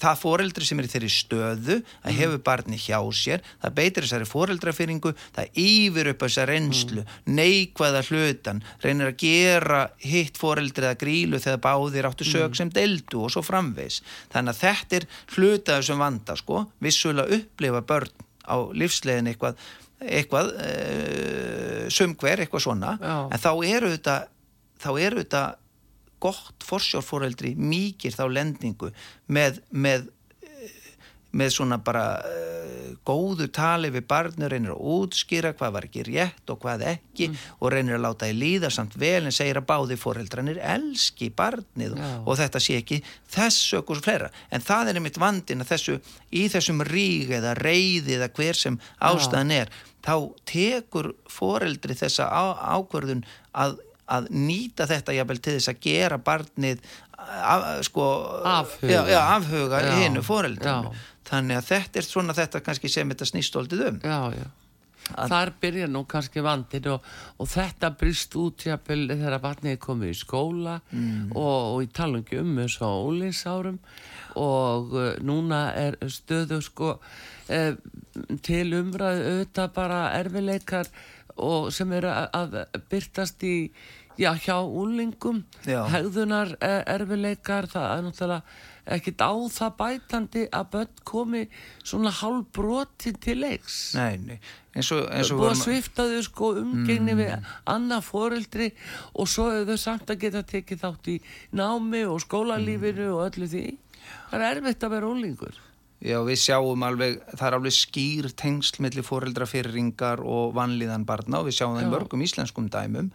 það foreldri sem er í þeirri stöðu að hefur barni hjá sér það beitir þessari foreldrafyringu það yfir upp þessa reynslu neikvæða hlutan, reynir að gera hitt foreldri eða grílu þegar báðir áttu sög sem deldu og svo framvegs þannig að þetta er hlutað sem vanda sko, vissulega upplifa börn á lífslegin eitthvað eitthvað uh, sumhver, eitthvað svona. Já. en þá eru þetta þá eru þetta gott forsjárforeldri mýkir þá lendingu með, með, eh, með svona bara uh, góðu tali við barnir, reynir að útskýra hvað var ekki rétt og hvað ekki og reynir að láta í líða samt vel en segir að báði foreldranir elski barnið Já. og þetta sé ekki þessu og svo fleira. En það er einmitt vandin að þessu í þessum ríg eða reyði eða hver sem ástæðan er þá tekur foreldri þessa á, ákvörðun að að nýta þetta jafnvel til þess að gera barnið af, sko, Afhuga. já, já, afhuga Já, hinu foreldrinu þannig að þetta er svona þetta kannski sem þetta snýstóltið um. Þar byrja nú kannski vandin og, og þetta brist út jafnvel þegar barnið er komið í skóla og, og í talungi um eins og ólinsárum og uh, núna er stöðu sko uh, til umræðu auðvitað bara erfileikar og sem eru að byrtast í já, hjá úlingum hegðunar eh, erfileikar það er náttúrulega ekkit á það bætandi að börn komi svona hálf broti til leiks. Nei, nei, eins og, eins og búið að svifta þau sko umgengni við annað foreldri og svo hefur þau samt að geta tekið þátt í námi og skólalífinu og öllu því. Það er erfitt að vera úlingur Já, við sjáum alveg, það er alveg skýr tengsl milli foreldrafyrringar og vanlíðan barna og við sjáum það í mörgum íslenskum dæmum.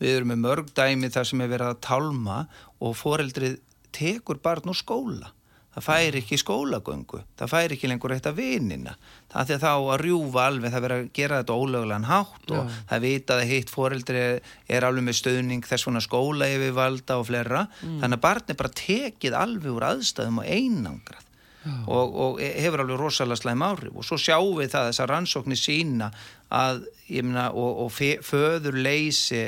Við erum með mörg dæmi þar sem er verið að tálma og foreldrið tekur barn úr skóla. Það fær ekki skólagöngu, það fær ekki lengur eitt af vinina. Það er að þá að rjúfa alveg, það verið að gera þetta ólögulegan hátt og Já. það vita að hitt foreldri er alveg með stöðning þess svona skóla yfir valda og flera. Þannig að barn er bara tekið alveg úr aðstæðum og einangrað og, og hefur alveg rosalega slæm áhrif. Og svo sjáum við það þessar rannsóknir sína að ég meina og, og föðurleysi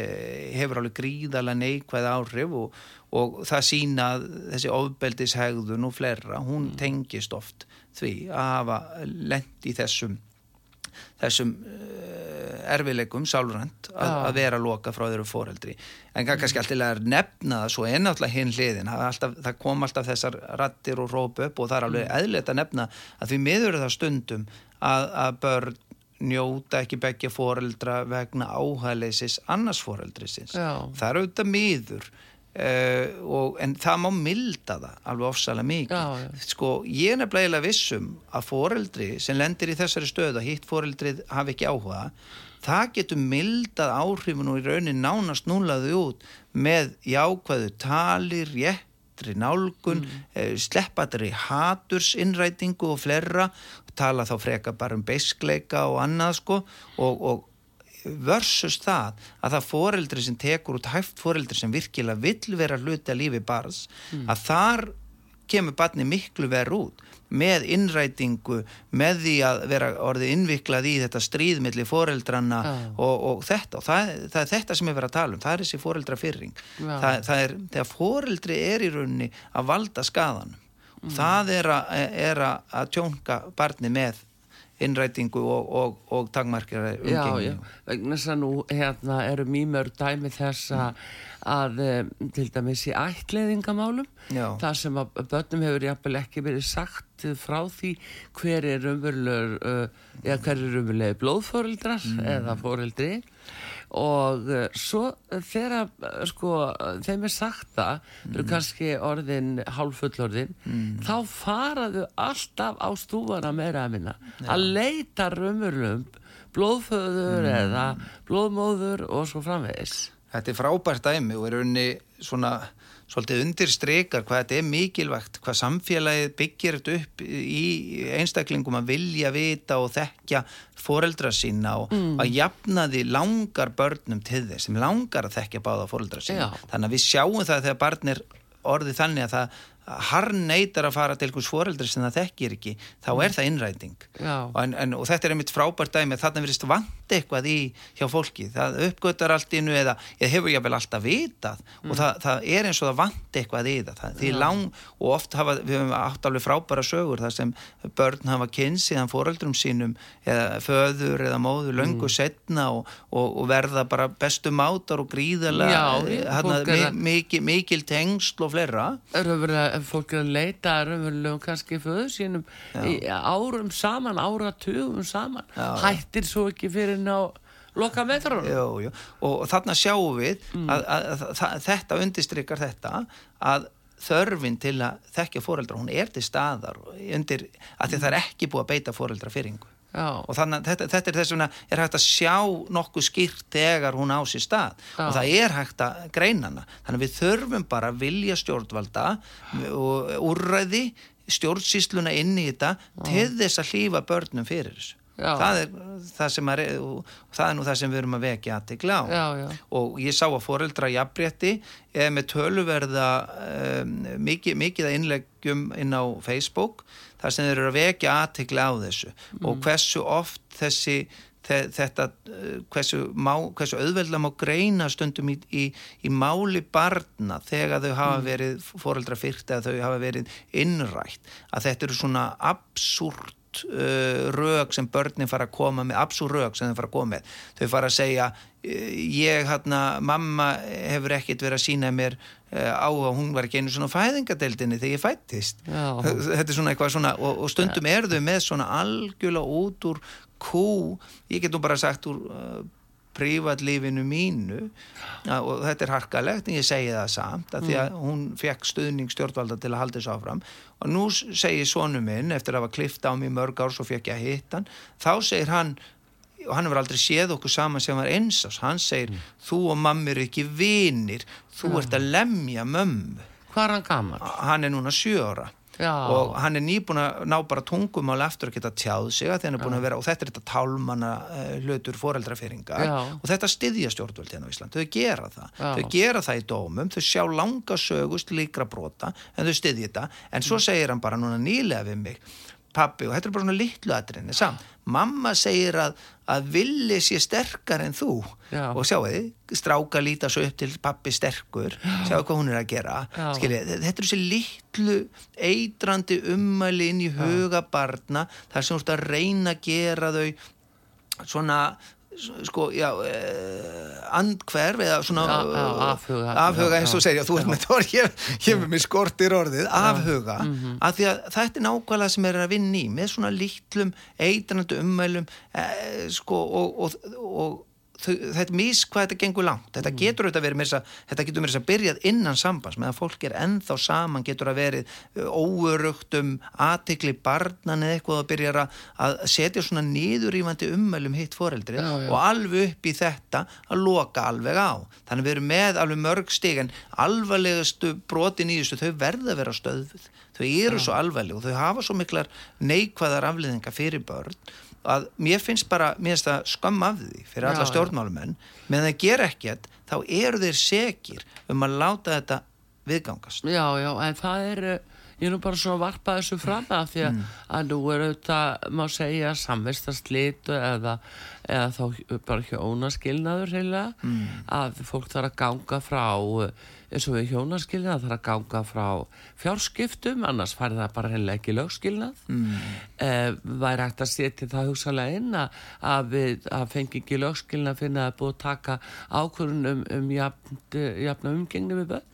hefur alveg gríðalega neikvæð áhrif og, og það sína þessi ofbeldishegðun og fleira, hún tengist oft því að hafa lent í þessum þessum uh, erfileikum sálrænt að, að vera loka frá þeirra foreldri. En kann- kannski alltaf að nefna það svo er náttúrulega hinn hliðin. Það, er alltaf, það kom alltaf þessar rattir og róp upp og það er alveg Mm. eðlilegt að nefna að því miður er það stundum að, að börn njóta ekki begja foreldra vegna áhæðleisis annars foreldrisins. Já. það er auðvitað miður Uh, og, en það má milda það alveg ofsalega mikið Já, já. sko ég er nefnilega vissum að foreldri sem lendir í þessari stöðu að hitt foreldrið hafi ekki áhuga það getur mildað áhrifin og í raunin nánast núlaðu út með jákvæðu tali, réttri nálgun, mm. sleppadri hatursinnrætingu og flerra tala þá freka bara um beiskleika og annað sko og, og versus það að það foreldri sem tekur út hæft foreldri sem virkilega vill vera hluti að lífi barns að þar kemur barni miklu verð út með innrætingu, með því að vera orðið innviklað í þetta stríðmiðli foreldranna Já. og, og þetta og það, það er þetta sem er verið að tala um það er þessi foreldrafyrring Já. það, það er, þegar foreldri er í rauninni að valda skaðanum Mm. það er að, er að tjónka barni með innrætingu og, og, og tagmarkir Já, já, vegna þess að nú hérna eru mýmör dæmi þess að, að em, til dæmis í ætleðingamálum Já. það sem að börnum hefur jafnvel ekki verið sagt frá því hver er hver er umverulegur blóðfóreldrar eða fóreldri og uh, svo þegar uh, sko þeim er sagt það þau eru kannski orðin hálfullorðin þá faraðu alltaf á stúfana meira að minna. Að leita raunverulegum blóðföður eða blóðmóður og svo framvegis. Þetta er frábært dæmi og er unni svona svolítið undirstreikar hvað þetta er mikilvægt, hvað samfélagið byggir þetta upp í einstaklingum að vilja vita og þekkja foreldra sína og að jafna því langar börnum til þess, sem langar að þekkja báða foreldra sína. Já. Þannig að við sjáum það þegar barn er orðið þannig að það harn neytar að fara til einhvers foreldri sem það þekkir ekki, þá er það innræting. En, en, og þetta er einmitt frábært dæmi að þarna verist vant eitthvað í hjá fólki, það uppgötar allt innu eða, eða hefur ég vel alltaf vitað og það, það er eins og það vant eitthvað í það, það því lang og oft hafa, við höfum átt alveg frábæra sögur þar sem börn hafa kynns síðan foreldrum sínum eða föður eða móður löngu setna og, og, og verða bara bestu mátar og er að- mi, mikil, mikil tengsl og fleira fólk er að leita raunverulegum kannski föðu sínum í árum saman, áratugum saman Já. hættir svo ekki fyrir ná loka jú. Og, þarna sjáum við að, að, að, að þetta undirstrykar þetta að þörfin til að þekkja foreldra, hún er til staðar undir, að að það er ekki búið að beita foreldra fyrringu Já, og þannig að þetta, þetta er þess vegna er hægt að sjá nokkuð skýrt þegar hún á sér stað Já. og það er hægt að greina hana þannig að við þurfum bara að vilja stjórnvalda og úrræði stjórnsýsluna inn í þetta til þess að hlýfa börnum fyrir þessu Já. það er það sem er það er nú það sem við erum að vekja aðtegla á Já, já. og ég sá að foreldra jafnrétti eða með töluverða um, mikið, mikið að innleggjum inn á Facebook þar sem þeir eru að vekja aðtegla á þessu. Og hversu oft þessi þe þetta uh, hversu, má, hversu auðveldlega má greina stundum í, í, í máli barna þegar þau hafa verið foreldra fyrkt eða þau hafa verið innrætt. Að þetta eru svona absúrt uh, rög sem börnin fara að koma með absúr rög sem þau fara að koma með. Þau fara að segja uh, ég hérna, mamma hefur ekkit verið að sína mér uh, á að hún var ekki einu svona fæðingadeildinni þegar ég fættist Já. þetta er svona eitthvað svona og, og stundum er þau með svona algjörlega út úr kú. Ég get nú bara sagt úr uh, prívatlífinu mínu. Ja, og þetta er harkalegt en ég segi það samt að því að hún fekk stuðning stjórnvalda til að halda þessu áfram. Og nú segir sonu minn eftir að hafa klift á í mörg ár svo fekk ég að hitta hann þá segir hann og hann hefur aldrei séð okkur saman sem var eins ás hann segir þú og mammi eru ekki vinir þú ert að lemja mömmu. Hvað er hann gaman? hann er núna sjö ára Já. og hann er nýbúin að ná bara tungumál eftir að geta tjáð sig að því hann er búin að vera og þetta er þetta tálmanna uh, hlutur foreldrafyrringar Já. og þetta styðja stjórnvöld hérna á Ísland þau gera það, Já. þau gera það í dómum þau sjá langa sögust líkra brota en þau styðja þetta, en svo segir hann bara núna nýlega við mig pappi og þetta er bara svona litlu atriðinni samt mamma segir að, að villi sé sterkar en þú. Já. og sjáu þið, stráka líta svo upp til pappi sterkur, sjáu hvað hún er að gera. Skiljið, þetta er þessi litlu eitrandi ummæli inn í huga barna þar sem þú ert að reyna að gera þau svona sko, já eh, andhverf eða svona Já, já, afhuga. afhuga eins og segja, þú ert með tór ég hef með skortir orðið, afhuga. Af því að þetta er nákvæmlega sem er að vinna í með svona lítlum eitrandi ummælum eh, sko og, og, og þetta er mís hvað þetta gengur langt þetta getur auðvitað verið með þess að þetta getur með þess að byrjað innan sambands meðan fólk er ennþá saman getur að verið óörugt um aðtikli barnan eða eitthvað að byrja að, setja svona nýðurýfandi ummælum hitt foreldri Já, já. og alveg upp í þetta að loka alveg á. Þannig við erum með alveg mörg stig en alvarlegastu brotin í þessu þau verða að vera stöðuð þau eru svo alvarleg og þau hafa svo miklar neikvæðar afliðingar fyrir börn að mér finnst bara, mér finnst það skömm af því fyrir alla stjórnmálumenn menn það ger ekkert, þá eru þeir sekir um að láta þetta viðgangast. Já, já, en það er, eh, ég er nú bara svona að varpa þessu fram að því að, að nú er auðvitað, má segja, samvistast eða, eða þá bara hjónaskilnaður heila, að fólk þarf að ganga frá, eh, eins og við hjónaskilnað, þarf að ganga frá fjárskiptum, annars fær það bara heila ekki lögskilnað. Mm. væri hægt að setja það hugsalega inn að, að við að fengi ekki lögskilnað finna að búið að taka ákvörðun um, um jafn, jafna umgengni við börn.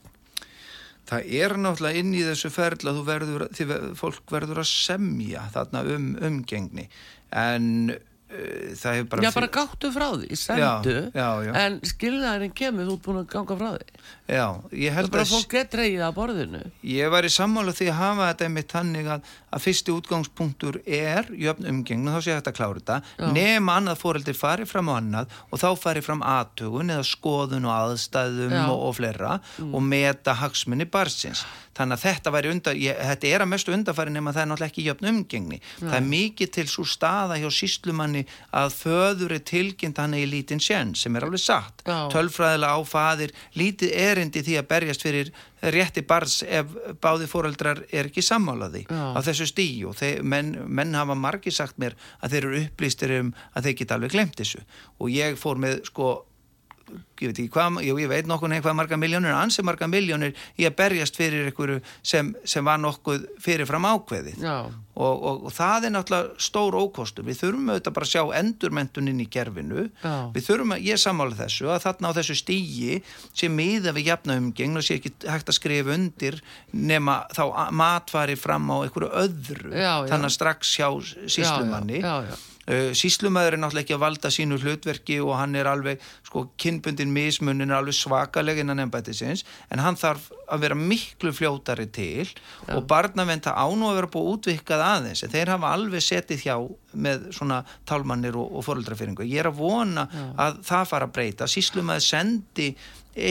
Það er náttúrulega inn í þessu ferðla þú verður, því fólk verður að semja þarna um umgengni en það hefur bara Já, bara gáttu frá því, sendu Já, já, já. en skilnaðurinn kemur, þú ert búin að ganga frá því Já, ég það held er bara að fólk er dreigið að borðinu Ég var í sammála því að hafa þetta einmitt þannig að, að fyrsti útgangspunktur er jöfn umgengn og þá sé hægt að klára þetta nema annað fóreldir fari fram á annað og þá fari fram aðtugun eða skoðun og aðstæðum. Mm. og, og fleira og meta hagsmunni barsins þannig að þetta, undan, ég, þetta er að mestu undanfæri nema það er náttúrulega ekki jöfn umgengni það er mikið til svo staða hjá síslumanni að föður er tilkynnt hann í lítinn sén sem er alveg satt Já. tölfræðilega á faðir lítið erindi því að berjast fyrir rétti bars ef báði fóreldrar er ekki sammálaði Já. á þessu þeir, menn, menn hafa margi sagt mér að þeir eru upplýstir um að þeir geta alveg glemt þessu og ég fór með sko ég veit ekki hvað, jú, ég veit nokkuð hvað marga miljónir, ansi marga miljónir í að berjast fyrir einhverju sem, sem var nokkuð fyrirfram ákveðið. Og, og, og það er náttúrulega stór ókostur. Við þurfum auðvitað bara að sjá endurmentunin í gerfinu Já. við þurfum að, ég sammála þessu að þarna á þessu stígi sé miða við jafna umgengn og sé ekki hægt að skrifa undir nema þá matfari fram á einhverju öðru. Já, þannig að strax hjá síslumanni já, síslumæður er náttúrulega ekki að valda sínu hlutverki og hann er alveg, sko, kynbundin mismunin er alveg svakaleg innan ennbættisins en hann þarf að vera miklu fljótari til og barnavenda ánú að vera búið útvikkað aðeins en þeir hafa alveg setið hjá með svona tálmannir og, og foreldrafyringu. Ég er að vona að það fara að breyta. Síslumæður sendi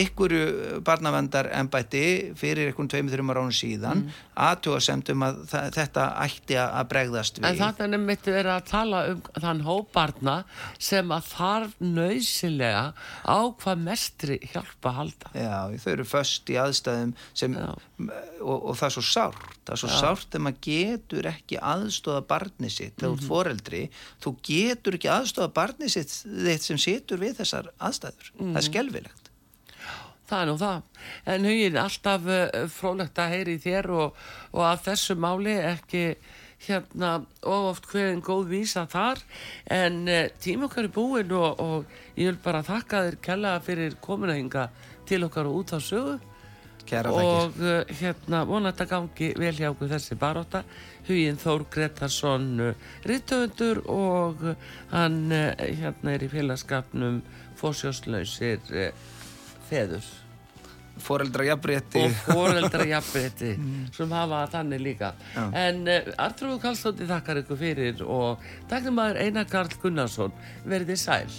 einhverju barnavendar ennbætti fyrir einhvern tveimur þrjum ára síðan mm. aðtuga semtum að þetta ætti að að bregðast við. En þetta er nefnitt verið að tala um þann hóparna sem að þarf nöðsilega á hvað mestri hjálpa að halda. Já, þau eru föst í aðstæðum sem, Já. og, og það er svo sárt það er svo sárt þegar maður getur ekki aðstóða barni sitt þegar þú Mhm. ert foreldri þú getur ekki aðstóða barni sitt þitt sem situr við þessar aðstæður það Mhm. er skelfilegt Það er nú það. En hugin, alltaf uh, frólægt að heyri þér og, og að þessu máli ekki hérna og oft hverjum góð vísa þar. En uh, tíma okkar er búinn og, og ég vil bara þakka þér kella fyrir komuna hinga til okkar og út á sögu. Kæra og uh, hérna vonat að gangi vel hjá okkur þessi baróta Hugin Þór Gretarsson rittöfundur og hann uh, hérna er í félagskapnum fórsjóslausir uh, feður. Foreldra jafnrétti og foreldra jafnbreytti sem hafa þannig líka. Já. en uh, Artrúðu Karlsdóttir þakkar ykkur fyrir og takknum maður Einar Karl Gunnarsson. Verðið sæl